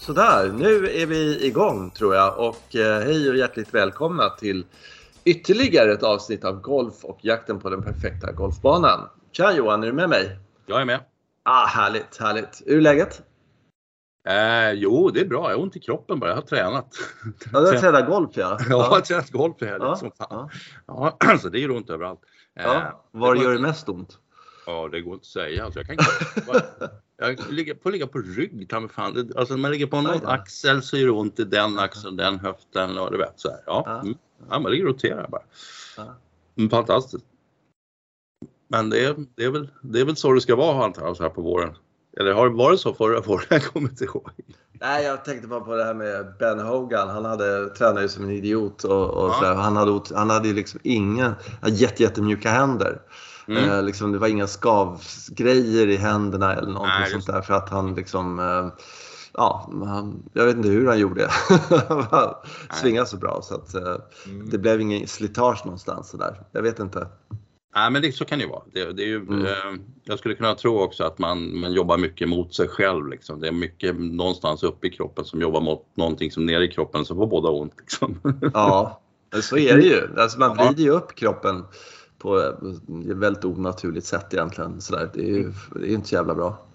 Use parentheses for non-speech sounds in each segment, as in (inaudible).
Sådär, nu är vi igång tror jag och eh, hej och hjärtligt välkomna till ytterligare ett avsnitt av Golf och jakten på den perfekta golfbanan. Tja Johan, är du med mig? Jag är med. Ah, härligt, härligt. Hur är läget? Eh, jo, det är bra. Jag har ont i kroppen bara. Jag har tränat. Ja, du har tränat golf (laughs) ja. Jag har tränat golf i helgen Ja, som fan. ja. Ja, (clears throat) så det gör ont överallt. Eh, ja. Var det gör det mest ont? Ja, det går inte att säga. Alltså, jag kan inte... (laughs) Jag ligger, får ligga på rygg, ta mig fan. Det- Alltså när man ligger på någon axel så gör det ont i den axeln, den höften och du vet så här. Ja, mm. ja man ligger och roterar bara. Mm, fantastiskt. Men det är, det, är väl, det är väl så det ska vara antar jag så här på våren. Eller har det varit så förra våren? (laughs) Jag kommer inte ihåg. Nej, jag tänkte bara på det här med Ben Hogan. Han hade, tränade ju som en idiot och, och Ja. Han hade, ot- han hade ju liksom inga, jätte, jättemjuka händer. Mm. Eh, liksom, det var inga skavgrejer i händerna eller någonting Nej, sånt där för att han liksom eh, Ja, han, jag vet inte hur han gjorde det. (laughs) Han Svingade så bra så att eh, Mm. det blev ingen slitage någonstans sådär. Jag vet inte. Nej, men det, så kan det ju vara. Det, det är ju, Mm. eh, jag skulle kunna tro också att man, man jobbar mycket mot sig själv. Liksom. Det är mycket någonstans uppe i kroppen som jobbar mot någonting som nere i kroppen så får båda ont. Liksom. Ja, (laughs) så är det ju. Alltså man vrider ju upp kroppen på ett väldigt onaturligt sätt egentligen. Sådär. Det är ju det är inte så jävla bra.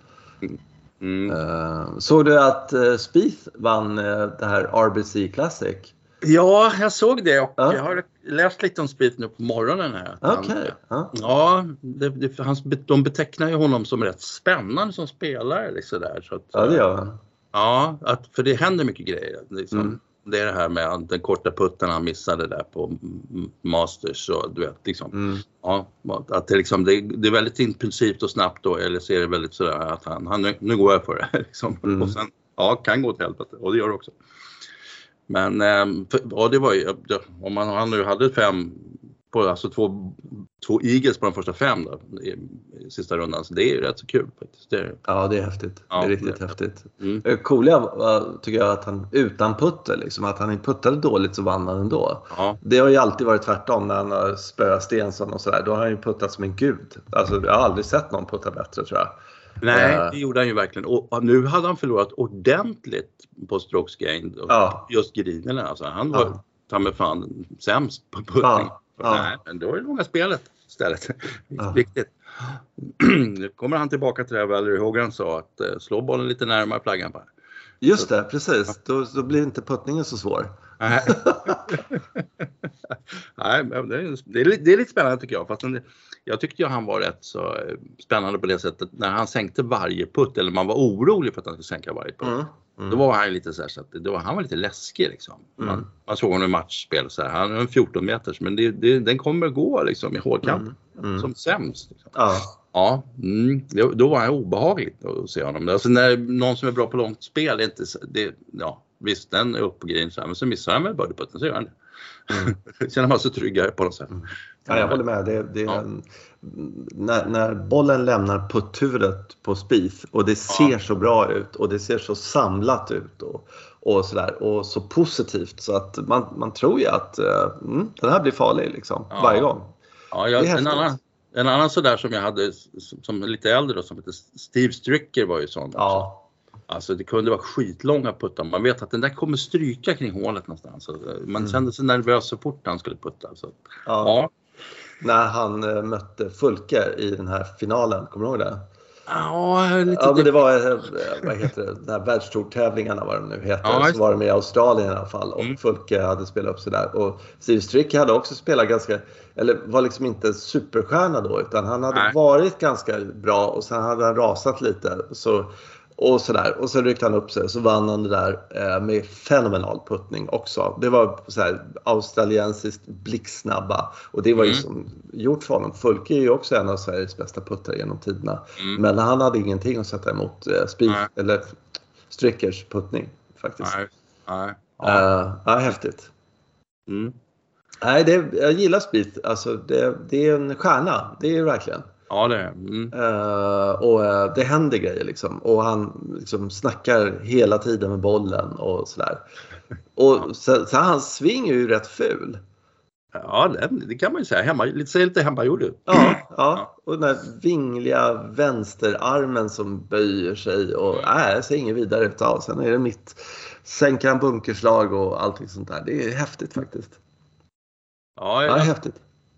Mm. Eh, såg du att uh, Spieth vann eh, det här RBC Classic? Ja, jag såg det och Ja. jag har läst lite om Speed nu på morgonen. här. Okej. han- Ja. Det, det, hans, de betecknar ju honom som rätt spännande som spelare. Liksom där, så att, ja, det gör han. Ja, att, för det händer mycket grejer. Liksom. Mm. Det är det här med den korta putten han missade där på Masters och du vet liksom. Mm. Ja, att det, liksom, det, det är väldigt impulsivt och snabbt då eller så är det väldigt sådär att han, han nu, nu går jag för det. (laughs) Liksom. Mm. Och sen, ja, kan gå åt helvete och det gör det också. Men ehm, för, ja, det var ju, om man, han nu hade fem, på, alltså två, två eagles på de första fem då, i, i sista rundan, så det är ju rätt så kul faktiskt. Det är, Ja, det är häftigt. Ja, det är riktigt det- häftigt. mm. Det coola tycker jag att han utan putter, liksom, att han inte puttade dåligt så vann han ändå. ja, Det har ju alltid varit tvärtom när han har spöat Stensson och sådär. Då har han ju puttat som en gud. Alltså, jag har aldrig sett någon putta bättre tror jag. Nej, Eh. det gjorde han ju verkligen. Och, nu hade han förlorat ordentligt på strokes gained. Och Ja. Just grinerna alltså. Han var Ja. ta mig fan sämst på puttning. Ja, ja. Nej, men då är det långa spelet istället. (laughs) Ja. Viktigt. nu kommer han tillbaka till det här Valerie Hogan sa att eh, slå bollen lite närmare flaggan bara. Just det, precis. Då, då blir inte puttningen så svår. Nej, (laughs) (laughs) Nej men det, är, det, är, lite- det spännande tycker jag. Fast den- jag tyckte ju han var rätt så eh, spännande på det sättet när han sänkte varje putt eller man var orolig för att han skulle sänka varje putt. Mm. Mm. Då var han lite så här så att det var, han var lite läskig liksom. Man, Mm. man såg honom i matchspel så här. Han är en 14 meters men det, det, den kommer gå liksom i hårdkant. Mm. Som sämst. Liksom. Ja. Ja, mm, då, då var han obehagligt att se honom. Alltså när någon som är bra på långt spel, inte, det, ja, visst den är upp på green så här, men så missar han väl birdieputten så gör han det. Mm. (laughs) Känner man sig tryggare på något sätt. Ja, jag håller med. Det, det är Ja. en, när, när bollen lämnar putturet på Spieth och det ser Ja. så bra ut och det ser så samlat ut och, och sådär och så positivt så att man, man tror ju att eh, mm, den här blir farlig liksom Ja. varje gång. Ja, jag, Det är en, annan, en annan sådär som jag hade som, som lite äldre då, som heter Steve Stricker var ju sån. Ja, Alltså det kunde vara skitlånga puttar. Man vet att den där kommer stryka kring hålet någonstans. Så, eh, Man Mm. kände sig nervös så fort han skulle putta. Så, ja. ja. När han eh, mötte Fulke i den här finalen, kommer du ihåg det? Ja, lite Ja, men det var, eh, vad heter det, de här världstourtävlingarna vad de nu heter. Ja, så var de i Australien i alla fall och Mm. Fulke hade spelat upp sig där. Och Steve Strick hade också spelat ganska, eller var liksom inte superstjärna då utan han hade Nej. varit ganska bra och sen hade han rasat lite. Så, och sådär. Och så ryckte han upp sig och så vann han det där eh, med fenomenal puttning också. Det var så här australiensiskt blixtsnabba och det var ju Mm. som gjort för honom. Fulke är ju också en av Sveriges bästa puttare genom tiderna. Mm. Men han hade ingenting att sätta emot eh, Spieth, Nej. eller Strickers puttning faktiskt. Nej, nej. Ja. Ja. ja, häftigt. Mm. Nej, det, jag gillar Spieth. Alltså, det, det är en stjärna. Det är det verkligen. Ja, det är mm. Eh, och eh, det händer grejer liksom. Och han liksom snackar hela tiden med bollen och sådär. Och så, så hans sving är ju rätt ful. Ja, det, det kan man ju säga. Hemma, lite, ser lite hemmagjord ut. Ja, ja, och den där vingliga vänsterarmen som böjer sig och äh, ser inget vidare ut av. Sen är det mitt sänka en bunkerslag och allting sånt där. Det är häftigt faktiskt. Ja, Ja, jag, häftigt.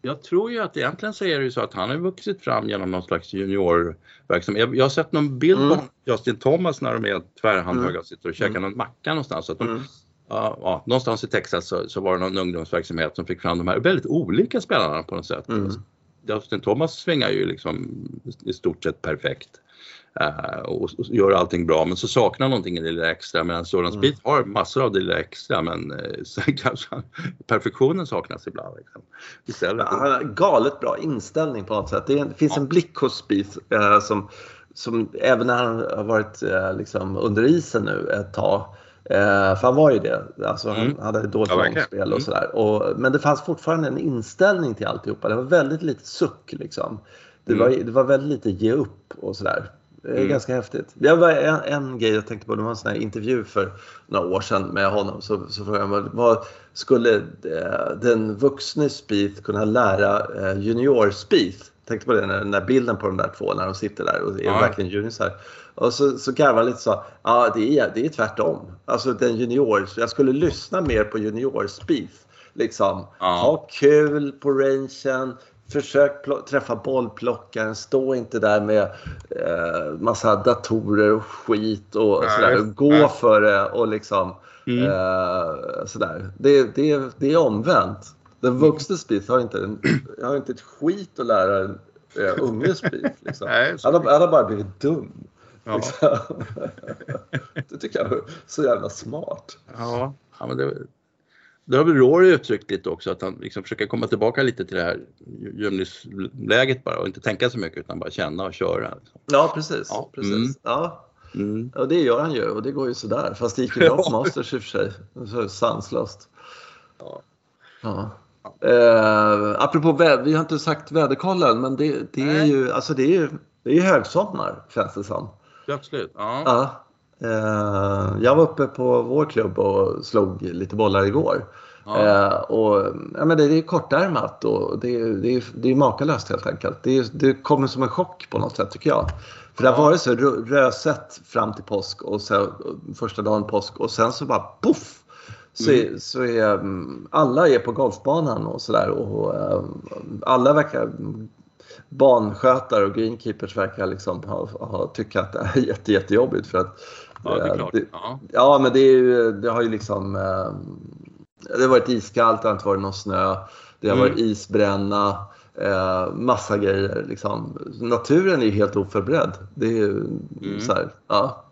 Jag tror ju att egentligen så är det ju så att han har vuxit fram genom någon slags juniorverksamhet. Jag, jag har sett någon bild Mm. på Justin Thomas när de är tvärhandhöga och sitter och käkar någon macka någonstans. Så att de, Mm. ja, ja, någonstans i Texas så, så var det någon ungdomsverksamhet som fick fram de här väldigt olika spelarna på något sätt. Mm. Justin Thomas svingar ju liksom i stort sett perfekt. Eh, och, och gör allting bra men så saknar någonting det lilla extra medan Jordan Mm. Speed har massor av det lilla extra men eh, (laughs) sen kanske han- perfektionen saknas ibland. Liksom. Istället. Ja, Han har galet bra inställning på något sätt. Det, är, det finns en blick hos Spieth eh, som, som även när han har varit liksom under isen nu ett tag. För han var ju det. Alltså, Mm. Han hade dåligt Ja, långspel Mm. och sådär. Och, men det fanns fortfarande en inställning till alltihopa. Det var väldigt lite suck liksom. Det, Mm. var, det var väldigt lite ge upp och sådär. Det är Mm. ganska häftigt. Det var en, en grej jag tänkte på. Det var en sån här intervju för några år sedan med honom. Så, så frågade jag vad, skulle eh, den vuxne Spieth kunna lära eh, junior Spieth? Tänkte på det, när, när bilden på de där två när de sitter där och är Ja. verkligen juniorsar. Och så, så garvade han lite så, ja det är, det är tvärtom. Alltså den junior, jag skulle lyssna mer på junior Spieth. Liksom, Ja. ha kul på rangen, försök träffa bollplockaren, stå inte där med eh, massa datorer och skit och Nej, sådär. Gå nej. för det och liksom Mm. eh, sådär. Det, det, det är omvänt. Den vuxne Spieth har inte, en, har inte ett skit att lära en eh, unge Spieth. (laughs) Liksom. Han, har, han har bara blivit dum. Ja. Liksom. (laughs) det tycker jag är så jävla smart. Ja, ja men det, det har väl Rory uttryckt lite också att han liksom försöker komma tillbaka lite till det här gömningsläget bara och inte tänka så mycket utan bara känna och köra. Liksom. Ja, precis. Ja, precis. mm. Ja. Mm. Ja, det gör han ju och det går ju sådär. Fast det gick ju (laughs) bra på Masters i och för sig. Så sanslöst. Ja. Ja. Eh, apropå väder, vi har inte sagt väderkollen men det, det är ju alltså det är ju det är högsommar känns det som. Absolut. Ja. Eh, jag var uppe på vår klubb och slog lite bollar igår. Ja. Eh, och, ja, men det, är kortärmat och det, är- det, är- det är makalöst helt enkelt. Det, är- det kommer som en chock på något sätt tycker jag. För det har varit så rö- rösigt fram till påsk och så, första dagen påsk och sen så bara poff! Så, är, så är mm, alla är på golfbanan och sådär och eh, alla verkar banskötare och greenkeepers verkar liksom ha, ha tycka att det är jätte, jättejobbigt för att ja, det är eh, klart. det- Ja. Men det, ju, det har ju liksom... Eh, det har varit iskallt, det har inte varit någon snö. Det har Mm. varit isbränna. Eh, massa grejer. Liksom. Naturen är helt oförberedd. Det är ju Mm. så här, ja.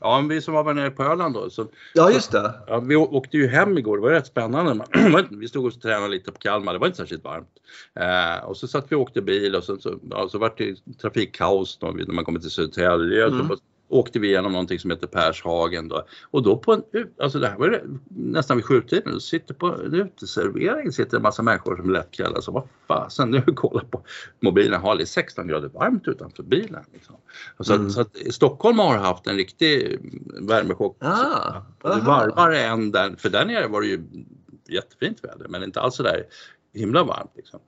ja, men vi som var nere på Öland då. Så, ja, just det. ja, vi åkte ju hem igår, det var rätt spännande. (clears throat) Vi stod och tränade lite på Kalmar, det var inte särskilt varmt. Eh, och så satt vi och åkte bil och så, så, ja, så var det trafikkaos då, när man kommer till Södertälje. Mm. Åkte vi igenom någonting som heter Pershagen då. Och då på en, alltså det här var nästan vid sjutiden, då sitter på en uteservering sitter en massa människor som är lättklädda. Så vad fasen, nu kollar på mobilen, har det är 16 grader varmt utanför bilen. Liksom. Så, Mm. så att Stockholm har haft en riktig värmechock. Ah, det varmare än där, för där nere var det ju jättefint väder men inte alls så där himla varmt. Liksom.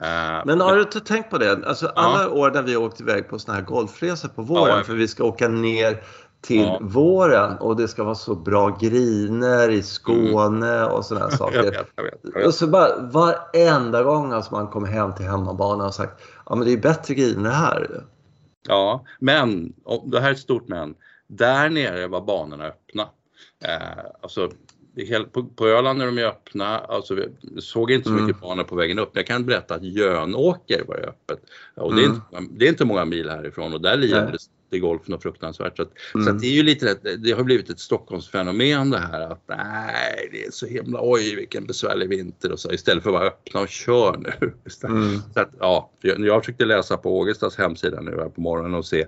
Eh, Men har du inte tänkt på det? Alltså, alla år när vi åkt iväg på såna här golfresor på våren Ja. för vi ska åka ner till Ja. våren och det ska vara så bra griner i Skåne och sådana här jag saker. vet, jag vet. Jag vet. Och så bara varenda gång alltså man kommer hem till hemmabanan och sagt ja men det är bättre griner här. Ja, men, det här är ett stort men, där nere var banorna öppna. Eh, alltså, på, på Öland är de ju öppna, alltså vi såg inte så Mm. mycket banor på vägen upp. Jag kan berätta att Jönåker var öppet. Och det, är Mm. inte, det är inte många mil härifrån och där lirar Nej. det golf något fruktansvärt. Så, att, så Mm. att det är ju lite, det har blivit ett Stockholmsfenomen det här att nej, det är så himla, oj vilken besvärlig vinter och så istället för att bara öppna och kör nu. (laughs) Mm. Så att, ja, jag, jag försökte läsa på Ågestas hemsida nu här på morgonen och se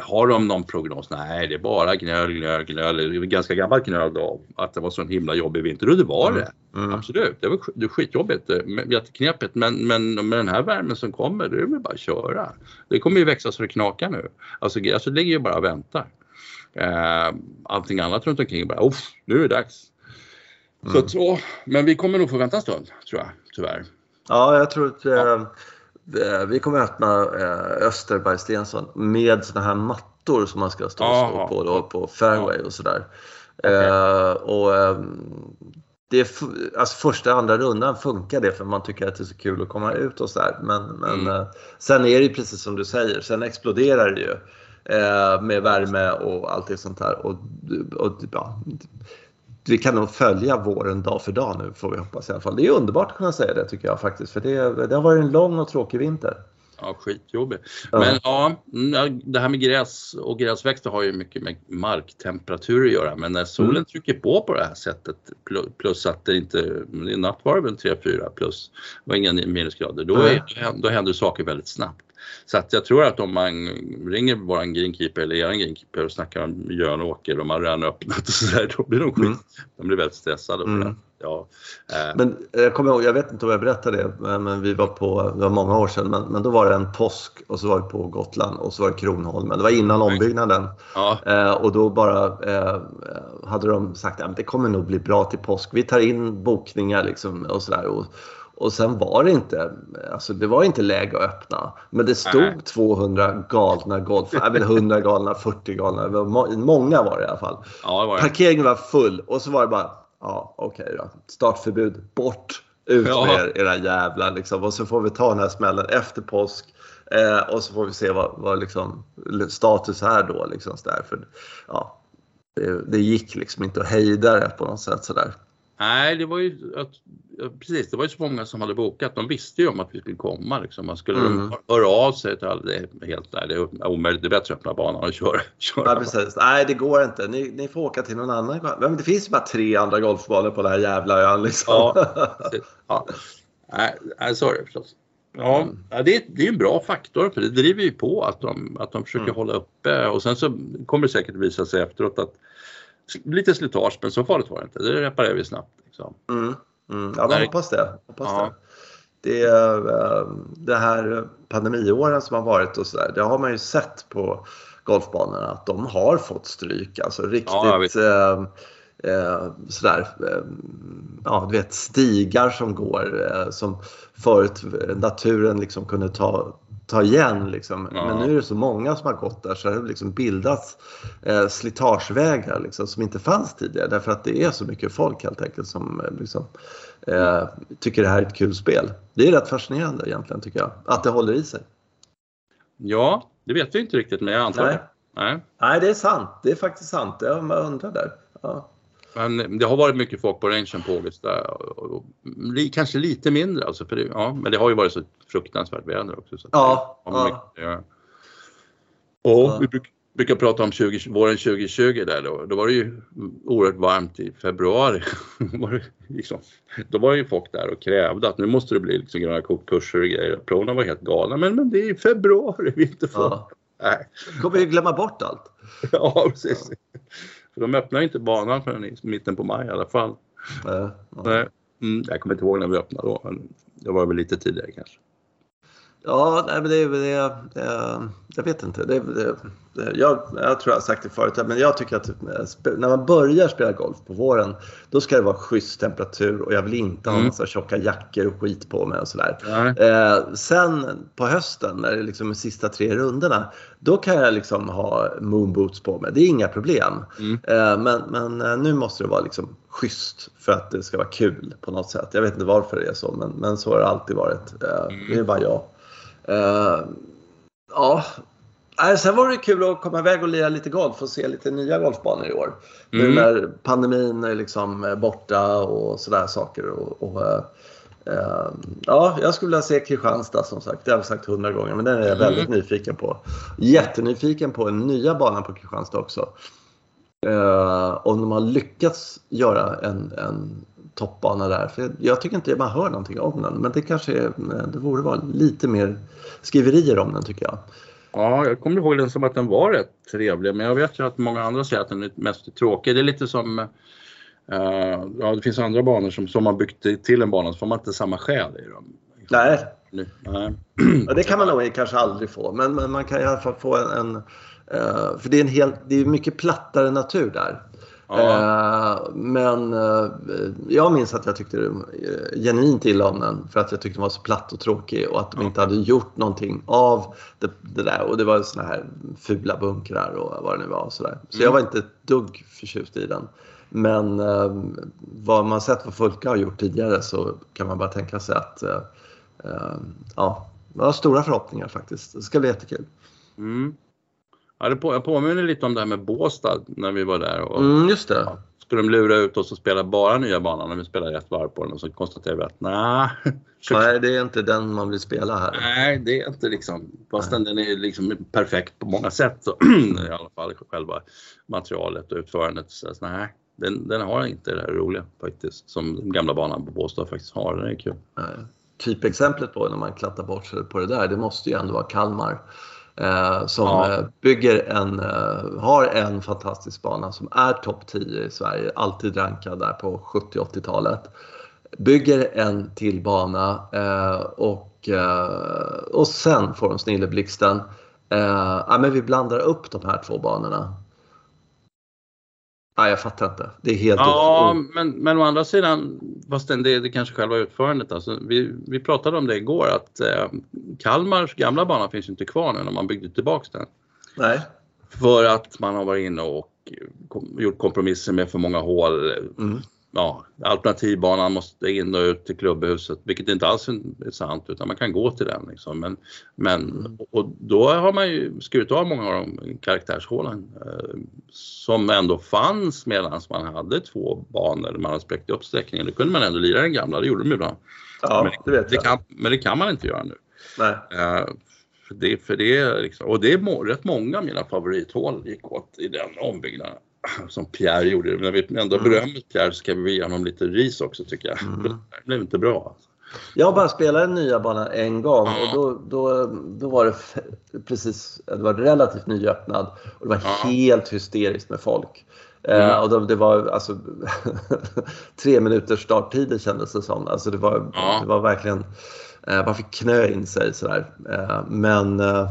har de någon prognos? Nej, det är bara gnöl, gnöl, gnöl. Det är ganska gammalt gnöl då att det var så en himla jobbig vinter och det var det. Mm. Absolut, det var det skitjobbigt, jätteknepigt. Men, men med den här värmen som kommer, det är väl bara att köra. Det kommer ju växa så det knakar nu. Alltså, ge- alltså det ligger ju bara och väntar. Eh, allting annat runt omkring bara, uff, nu är det dags. Så, att, så, men vi kommer nog få vänta en stund, tror jag, tyvärr. Ja, jag tror att eh, vi kommer att öppna eh, Österberg Stensson med såna här mattor som man ska stå och Aha. på då, på fairway och sådär. Okej. Eh, och, det är alltså första andra rundan funkar det för man tycker att det är så kul att komma ut och sådär. Men, men Mm. eh, sen är det ju precis som du säger, sen exploderar det ju eh, med värme och allt det sånt där. Och, och, ja, vi kan nog följa våren dag för dag nu får vi hoppas i alla fall. Det är underbart att kunna säga det tycker jag faktiskt. För det, det har varit en lång och tråkig vinter. Ja, skitjobbig. Ja. Men ja, det här med gräs och gräsväxter har ju mycket med marktemperatur att göra. Men när solen Mm. trycker på på det här sättet pl- plus att det inte, i natt var det väl 3-4 plus, det var inga minusgrader, då, är, då händer saker väldigt snabbt. Så att jag tror att om man ringer våran greenkeeper eller eran greenkeeper och snackar om Jönåker och man redan öppnat och sådär, (laughs) då blir de skit. Mm. De blir väldigt stressade. Mm. Ja, eh, Men jag kommer ihåg, jag vet inte om jag berättade det, men men vi var på, det var många år sedan, men, men då var det en påsk och så var vi på Gotland och så var det Kronholmen. Det var innan ombyggnaden. ja, Eh, och då bara eh, hade de sagt att det kommer nog bli bra till påsk. Vi tar in bokningar liksom och sådär. Och, sen var det inte, alltså det var inte läge att öppna. Men det stod Nej. 200 galna golf, (laughs) nej men 100 galna, 40 galna, var många var det i alla fall. ja, var. Parkeringen var full och så var det bara, ja okej då, startförbud, bort, ut Ja. med er, era jävlar liksom. Och så får vi ta den här smällen efter påsk. Eh, och så får vi se vad, vad liksom, status är då. Liksom, så där. För, ja, det, det gick liksom inte att hejda det på något sätt sådär. Nej, det var ju att, precis, det var ju så många som hade bokat. De visste ju om att vi skulle komma. Liksom. Man skulle Mm. höra av sig till alla. Det är helt nej, det är omöjligt. Det är bättre att öppna banan och köra. (laughs) köra. Ja, precis. Nej, det går inte. Ni, ni får åka till någon annan. Men det finns ju bara tre andra golfbanor på den här jävla ön. Liksom. Ja. (laughs) ja. Nej, det förstås. Mm. ja, det, är, det är en bra faktor för det driver ju på att de, att de försöker Mm. hålla uppe och sen så kommer det säkert visa sig efteråt att lite slitage men så farligt var det inte. Det reparerar vi snabbt. Liksom. Mm. Mm. Ja, man hoppas det. Hoppas Ja. det. Det, är, eh, det här pandemiåren som har varit och sådär, det har man ju sett på golfbanorna att de har fått stryk. Alltså riktigt Ja. Eh, sådär, eh, ja du vet stigar som går eh, som förut naturen liksom kunde ta, ta igen. Liksom. Ja. Men nu är det så många som har gått där så det har liksom bildats eh, slitagevägar liksom, som inte fanns tidigare därför att det är så mycket folk helt enkelt som eh, liksom, eh, tycker det här är ett kul spel. Det är rätt fascinerande egentligen tycker jag, att det håller i sig. Ja, det vet vi inte riktigt men jag antar Nej. det. Nej. Nej, det är sant. Det är faktiskt sant. Jag undrar där. Ja. Men det har varit mycket folk på rangen på Ågesta och, och, kanske lite mindre alltså. För det, ja, men det har ju varit så fruktansvärt väder också. Så Ja, det ja. mycket. Och Ja. vi bruk, brukar prata om 20, våren 2020 där då. Då var det ju oerhört varmt i februari. (laughs) var det liksom, då var ju folk där och krävde att nu måste det bli liksom gröna kokkurser och grejer. Pronerna var helt galna. Men, men det är februari (laughs) vi inte får. Ja. Nej. Kommer ju glömma bort allt. (laughs) Ja, precis. För de öppnar inte banan förrän i mitten på maj i alla fall. Eh, ja. Nej. Mm, jag kommer inte ihåg när vi öppnade då, men det var väl lite tidigare kanske. Ja, nej, men det, det, det, jag vet inte. Det, det, jag, jag tror jag har sagt det förut, men jag tycker att eh, när man börjar spela golf på våren, då ska det vara schysst temperatur och jag vill inte ha Mm. massa tjocka jackor och skit på mig och sådär. Eh, sen på hösten, när det liksom är sista tre rundorna, då kan jag liksom ha moonboots på mig. Det är inga problem. Mm. Eh, men men eh, nu måste det vara liksom schysst för att det ska vara kul på något sätt. Jag vet inte varför det är så, men, men så har det alltid varit. Eh, Det är bara jag. Eh, ja. Sen var det kul att komma iväg och lira lite golf och se lite nya golfbanor i år. Nu Mm. när pandemin är liksom eh, borta och sådär saker. Och, och, eh, ja, jag skulle vilja se Kristianstad som sagt. Det har jag sagt hundra gånger, men den är jag Mm. väldigt nyfiken på. Jättenyfiken på den nya banan på Kristianstad också. Eh, om de har lyckats göra en, en toppbana där. För jag tycker inte man hör någonting om den. Men det kanske är, det borde vara lite mer skriverier om den tycker jag. Ja, jag kommer ihåg den som att den var rätt trevlig, men jag vet ju att många andra säger att den är mest tråkig. Det är lite som, eh, ja det finns andra banor som, som man byggt till en bana så får man inte samma själ i dem. Nej, nej. (clears throat) Ja, det kan man nog kanske aldrig få, men, men man kan i alla fall få en... en eh, för det är, en helt, det är mycket plattare natur där. Ja. men jag minns att jag tyckte genuint illa om den för att jag tyckte den var så platt och tråkig och att de inte hade gjort någonting av det, det där. Och det var såna här fula bunkrar och vad det nu var. Och så där. så mm. jag var inte ett dugg förtjust i den. Men eh, vad man sett vad Fulka har gjort tidigare så kan man bara tänka sig att eh, eh, ja, jag har stora förhoppningar faktiskt. Det ska bli jättekul. Mm. Ja, det på, jag påminner lite om det här med Båstad när vi var där. Och, mm, just det. Ja, skulle de lura ut oss och spela bara nya banan när vi spelar ett varv på den och så konstaterar vi att nah, (laughs) nej, det är inte den man vill spela här. Nej, det är inte liksom, fastän den är liksom perfekt på många sätt så (clears throat) i alla fall själva materialet och utförandet. Så, nej, den, den har inte det här roliga faktiskt som den gamla banan på Båstad faktiskt har. Den är kul. Nej. Typexemplet på när man klattar bort sig på det där, det måste ju ändå vara Kalmar. Eh, som ja. Eh, bygger en, eh, har en fantastisk bana som är topp 10 i Sverige, alltid rankad där på 70-80-talet. Bygger en till bana eh, och, eh, och sen får de snilleblixten. Eh, ja, men vi blandar upp de här två banorna Nej, jag fattar inte. Det är helt Ja, men, men å andra sidan, fast det, det kanske själva utförandet. Alltså, vi, vi pratade om det igår att eh, Kalmars gamla bana finns inte kvar nu när man byggde tillbaks den. Nej. För att man har varit inne och kom, gjort kompromisser med för många hål. Mm ja, alternativbanan måste in och ut till klubbhuset, vilket inte alls är sant utan man kan gå till den. Liksom. Men, men, mm. och då har man ju skurit av många av de karaktärshålen eh, som ändå fanns medan man hade två banor, man hade spräckt upp sträckningen. Då kunde man ändå lira den gamla, det gjorde de ibland. Ja, men, det vet jag. Det kan, men det kan man inte göra nu. Nej. Eh, för det, för det, liksom, och det är rätt många av mina favorithål gick åt i den ombyggnaden (clears throat) som Pierre gjorde. När vi ändå mm. berömmer Pierre så kan vi ge honom lite ris också tycker jag. Mm. Det blev inte bra. Jag har bara spelat den nya banan en gång ja. och då, då, då var det precis, det var relativt nyöppnad och det var ja. helt hysteriskt med folk. Eh, mm. Och det var alltså (laughs) tre minuters starttider kändes det som. Alltså det var, ja. det var verkligen man eh, fick knö in sig sådär. Eh, men eh,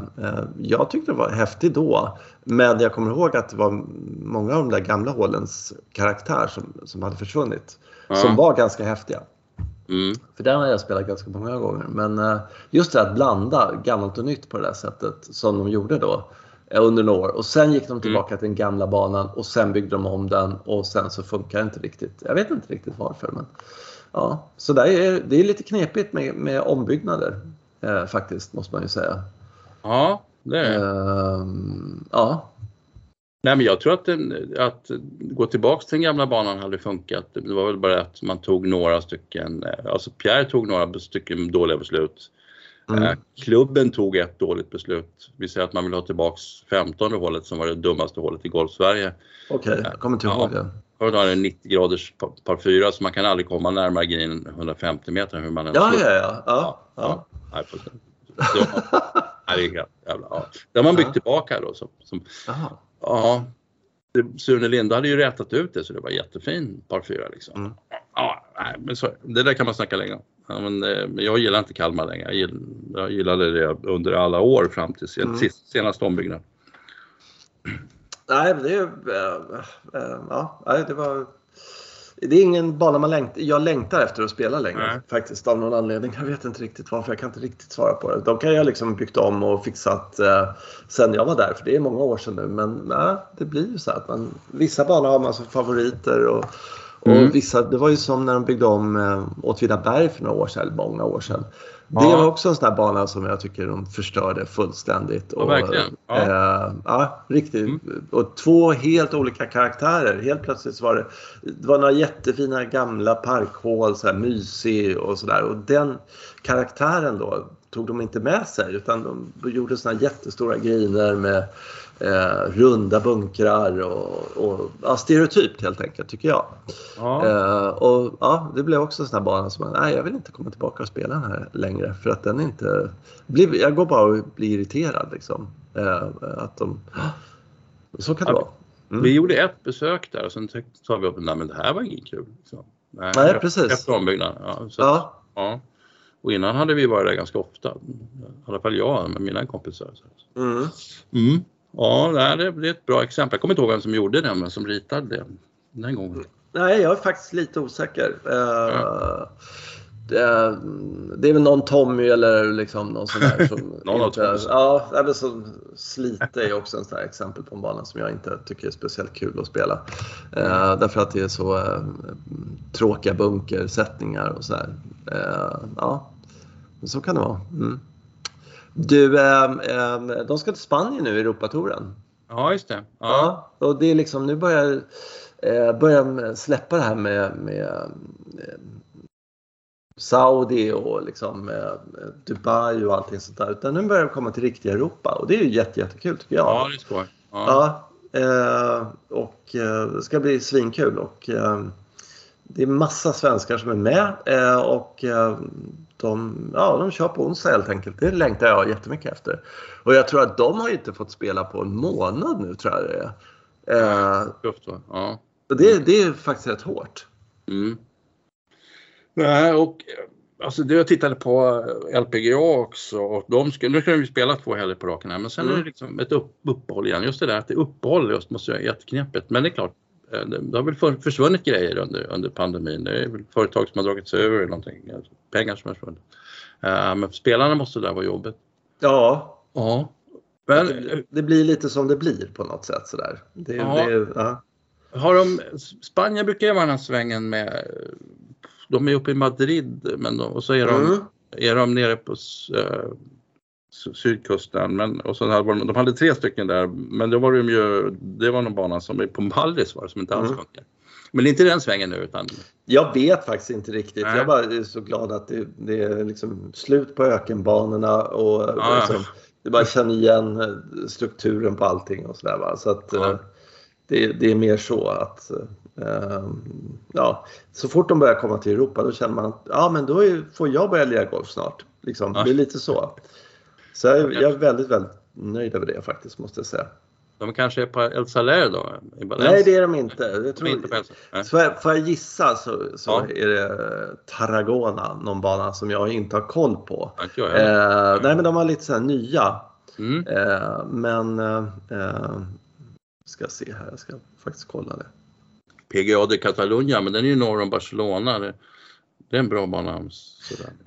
jag tyckte det var häftigt då. Men jag kommer ihåg att det var många av de där gamla hålens karaktär som, som hade försvunnit. Ja. Som var ganska häftiga. Mm. För den har jag spelat ganska många gånger. Men just det att blanda gammalt och nytt på det där sättet som de gjorde då under några år. Och sen gick de mm. tillbaka mm. till den gamla banan och sen byggde de om den och sen så funkar det inte riktigt. Jag vet inte riktigt varför. Men ja, så där är, det är lite knepigt med, med ombyggnader eh, faktiskt, måste man ju säga. Ja, det är eh, Ja. Nej, men jag tror att, den, att gå tillbaks till den gamla banan hade funkat. Det var väl bara att man tog några stycken, eh, alltså Pierre tog några stycken dåliga beslut. Mm. Eh, klubben tog ett dåligt beslut. Vi säger att man vill ha tillbaks 15 hålet som var det dummaste hålet i Golf-Sverige. Okej, okay, jag kommer inte ihåg det. Då har en 90 graders par 4 så man kan aldrig komma närmare green 150 meter hur man än ja, ja, ja, ja, ja. Nej, det är jävla, ja. Det har man byggt tillbaka då. Som, som, ja, Sune Linde hade ju rätat ut det så det var jättefin par 4 liksom. Mm. Ja, nej, men så, det där kan man snacka länge om. Ja, men, eh, jag gillar inte Kalmar längre. Jag, gill, jag gillade det under alla år fram till sen, mm. senaste ombyggnad. Nej, det är äh, äh, ja, det var det är ingen bana man längt, jag längtar efter att spela längre Nej. faktiskt av någon anledning. Jag vet inte riktigt varför, jag kan inte riktigt svara på det. De kan jag liksom byggt om och fixat eh, sen jag var där, för det är många år sedan nu. Men nej, det blir ju så att man, vissa banor har man som favoriter och, och mm. vissa, det var ju som när de byggde om eh, Åtvidaberg för några år sedan, många år sedan. Det var också en sån där bana som jag tycker de förstörde fullständigt. Och, verkligen. Ja. Eh, ja, riktigt. Mm. Och två helt olika karaktärer. Helt plötsligt så var det, det var några jättefina gamla parkhål, så här mysig och sådär. Och den karaktären då tog de inte med sig utan de gjorde såna jättestora griner med eh, runda bunkrar och, och ja, stereotypt helt enkelt tycker jag. Ja. Eh, och ja, det blev också en sån här bana som nej jag vill inte komma tillbaka och spela den här längre för att den inte, blir, jag går bara och blir irriterad liksom. Eh, att de, (gasps) så kan det ja, vara. Mm. Vi gjorde ett besök där och sen sa vi upp nej men det här var inget kul. Liksom. Nej, nej precis. Efter ombyggnaden. Ja, så, ja. ja. Och innan hade vi varit där ganska ofta. I alla fall jag med mina kompisar. Mm. Mm. Ja, det är ett bra exempel. Jag kommer inte ihåg vem som gjorde den, men som ritade det. den gången? Nej, jag är faktiskt lite osäker. Ja. Det, det, är väl någon Tommy eller liksom någon sån där som... (laughs) någon inte, ja, men så Slite är också en sån exempel på en bana som jag inte tycker är speciellt kul att spela. Eh, därför att det är så eh, tråkiga bunkersättningar och sådär. Eh, ja, så kan det vara. Mm. Du, eh, de ska till Spanien nu, Europatouren. Ja, just det. Ja. ja. och det är liksom, nu börjar, eh, börjar släppa det här med, med eh, Saudi och liksom, eh, Dubai och allting sånt där. Utan nu börjar det komma till riktiga Europa och det är ju jätte, jättekul tycker jag. Ja, det är skoj. Ja. ja eh, och eh, det ska bli svinkul och eh, det är massa svenskar som är med eh, och de, ja, de kör på onsdag helt enkelt. Det längtar jag jättemycket efter. Och jag tror att de har inte fått spela på en månad nu tror jag det är. Eh, Tufft va? Ja. Det, det är faktiskt rätt hårt. Mm. Nej, och alltså det jag tittade på LPGA också och de ska, nu ska ju spela två helger på raken här men sen mm. är det liksom ett upp, uppehåll igen. Just det där att det är uppehåll just måste vara jätteknepigt. Men det är klart, eh, det har väl försvunnit grejer under, under pandemin. Det är väl företag som har dragit sig över eller någonting. Alltså pengar som har försvunnit. Uh, men för spelarna måste det där vara jobbigt. Ja. Ja. Men, det, det, blir lite som det blir på något sätt sådär. Det, ja. Det, ja. Har de, Spanien brukar ju vara den här svängen med de är uppe i Madrid men och så är de, mm. är de nere på uh, sydkusten. Men, och så hade de, de hade tre stycken där men då var de ju, det var någon bana som är på Mallis var som inte alls mm. funkar. Men inte den svängen nu utan... Jag vet faktiskt inte riktigt. Nej. Jag bara är så glad att det, det är liksom slut på ökenbanorna och ja. liksom, det bara känner igen eh, strukturen på allting och sådär. Så att ja. Eh, det, det, är mer så att ja, så fort de börjar komma till Europa då känner man att ja, men då får jag börja lira golf snart. Liksom. Det är lite så. Så jag, jag är väldigt, väldigt nöjd över det faktiskt måste jag säga. De kanske är på El Saler då? Nej, det är de inte. Jag tror, inte får, jag, får jag gissa så, så ja. är det Tarragona, någon bana som jag inte har koll på. Eh, nej, men de har lite så nya. Mm. Eh, men eh, eh ska se här, jag ska faktiskt kolla det. PGA de Catalunya, men den är ju norr om Barcelona. Det, är en bra bana.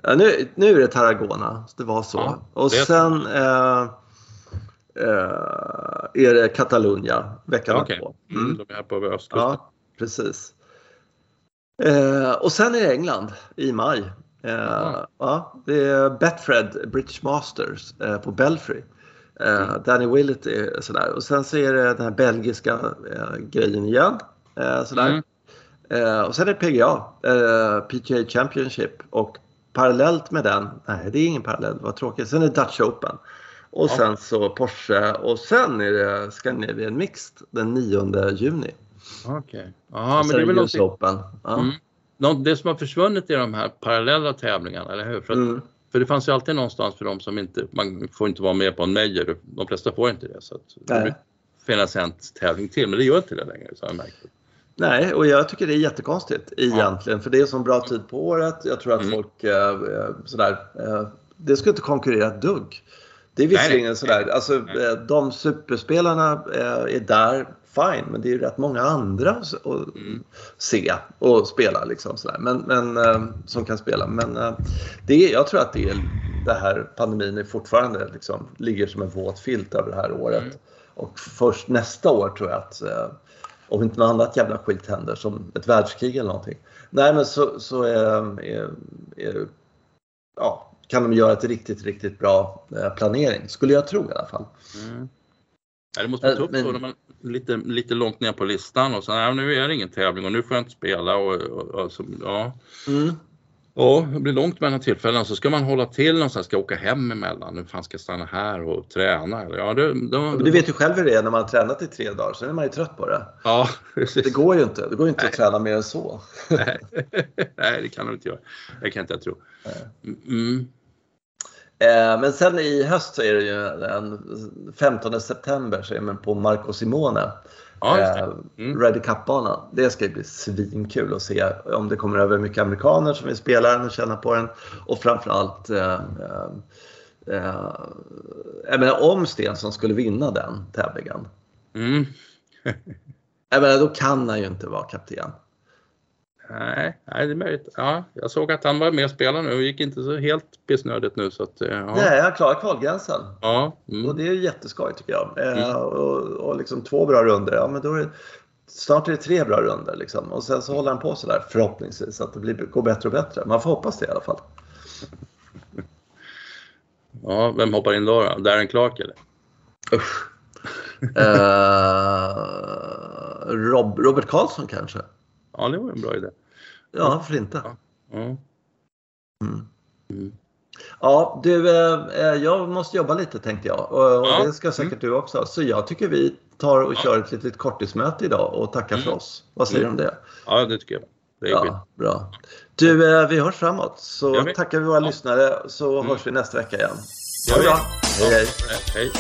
Ja, nu, nu är det Tarragona, det var så. Ja, och sen eh, eh, är det Catalunya veckan okay. på. Mm. Mm, de är här på östkusten. Ja, precis. Eh, och sen är det England i maj. Eh, ja, det är Betfred British Masters eh, på Belfry. Eh, mm. Danny Willett är sådär. Och sen så är det den här belgiska grejen igen. Eh, sådär. Mm. Eh, och sen är det PGA, eh, PGA Championship och parallellt med den, nej det är ingen parallell, vad tråkigt. Sen är det Dutch Open. Och ja. sen så Porsche och sen är det Scandinavian Mixed den 9 juni. Okej. Okay. Ja, men det är väl något... Open. Ja. Mm. Det som har försvunnit är de här parallella tävlingarna, eller hur? För, att, mm. för det fanns ju alltid någonstans för de som inte, man får inte vara med på en major, de flesta får inte det. Så att det finnas en tävling till, men det gör inte det längre så jag märkt. Nej, och jag tycker det är jättekonstigt egentligen. Ja. För det är så bra tid på året. Jag tror att mm. folk eh, eh, sådär, eh, det ska inte konkurrera ett dugg. Det är visserligen nej, sådär, nej. alltså eh, de superspelarna eh, är där, fine, men det är ju rätt många andra att mm. se och spela liksom sådär. Men, men eh, som kan spela. Men det är, jag tror att det är det här pandemin är fortfarande liksom, ligger som en våt filt över det här året. Mm. Och först nästa år tror jag att om inte något annat jävla skit händer som ett världskrig eller någonting. Nej men så, så är, är, är, ja, kan de göra ett riktigt, riktigt bra eh, planering. Skulle jag tro i alla fall. Mm. Ja, det måste man ta upp men, man lite, lite långt ner på listan och så nej, nu är det ingen tävling och nu får jag inte spela och, och, och så, ja. Mm. Ja, det blir långt mellan tillfällen så ska man hålla till någonstans, ska åka hem emellan. Nu fan ska jag stanna här och träna? Ja, det, då, du vet ju själv hur det är när man har tränat i tre dagar, så är man ju trött på det. Ja, precis. Det går ju inte. Det går ju inte Nej. att träna mer än så. (laughs) Nej, Nej det kan du inte göra. Det kan inte jag tro. Mm. Eh, men sen i höst så är det ju den 15 september så är man på Marco Simone. Ja, eh, mm. Ready Cup-banan. Det ska bli svinkul att se om det kommer över mycket amerikaner som vill spela den och känna på den. Och framförallt eh, eh, eh, jag menar, om Stensson skulle vinna den tävlingen. Mm. (laughs) Jag menar, då kan han ju inte vara kapten. Nej, nej, det är möjligt. Ja, jag såg att han var med och spelade nu och gick inte så helt pissnödigt nu. Så att, eh, ja. Nej, han klarar kvalgränsen. Ja, Och mm. det är jätteskoj tycker jag. Eh, Mm. och, och liksom två bra runder, ja men då är det, snart är det tre bra runder liksom. Och sen så håller han på sådär förhoppningsvis att det blir, går bättre och bättre. Man får hoppas det i alla fall. (laughs) ja, vem hoppar in då? då? Darren Clark eller? Usch. Eh, Rob, Robert Karlsson kanske? Ja, det var en bra idé. Ja, varför inte? Mm. Mm. Ja, du, eh, eh, jag måste jobba lite tänkte jag. Och, Ja. det ska säkert du också. Så jag tycker vi tar och kör ett litet korttismöte idag och tackar för Mm. oss. Vad säger du om det? ja, det tycker jag. Det är. Ja, bra. Du, eh, vi hörs framåt. Så tackar vi våra Ja. lyssnare så Mm. hörs vi nästa vecka igen. Ha det bra. Hej. Hej.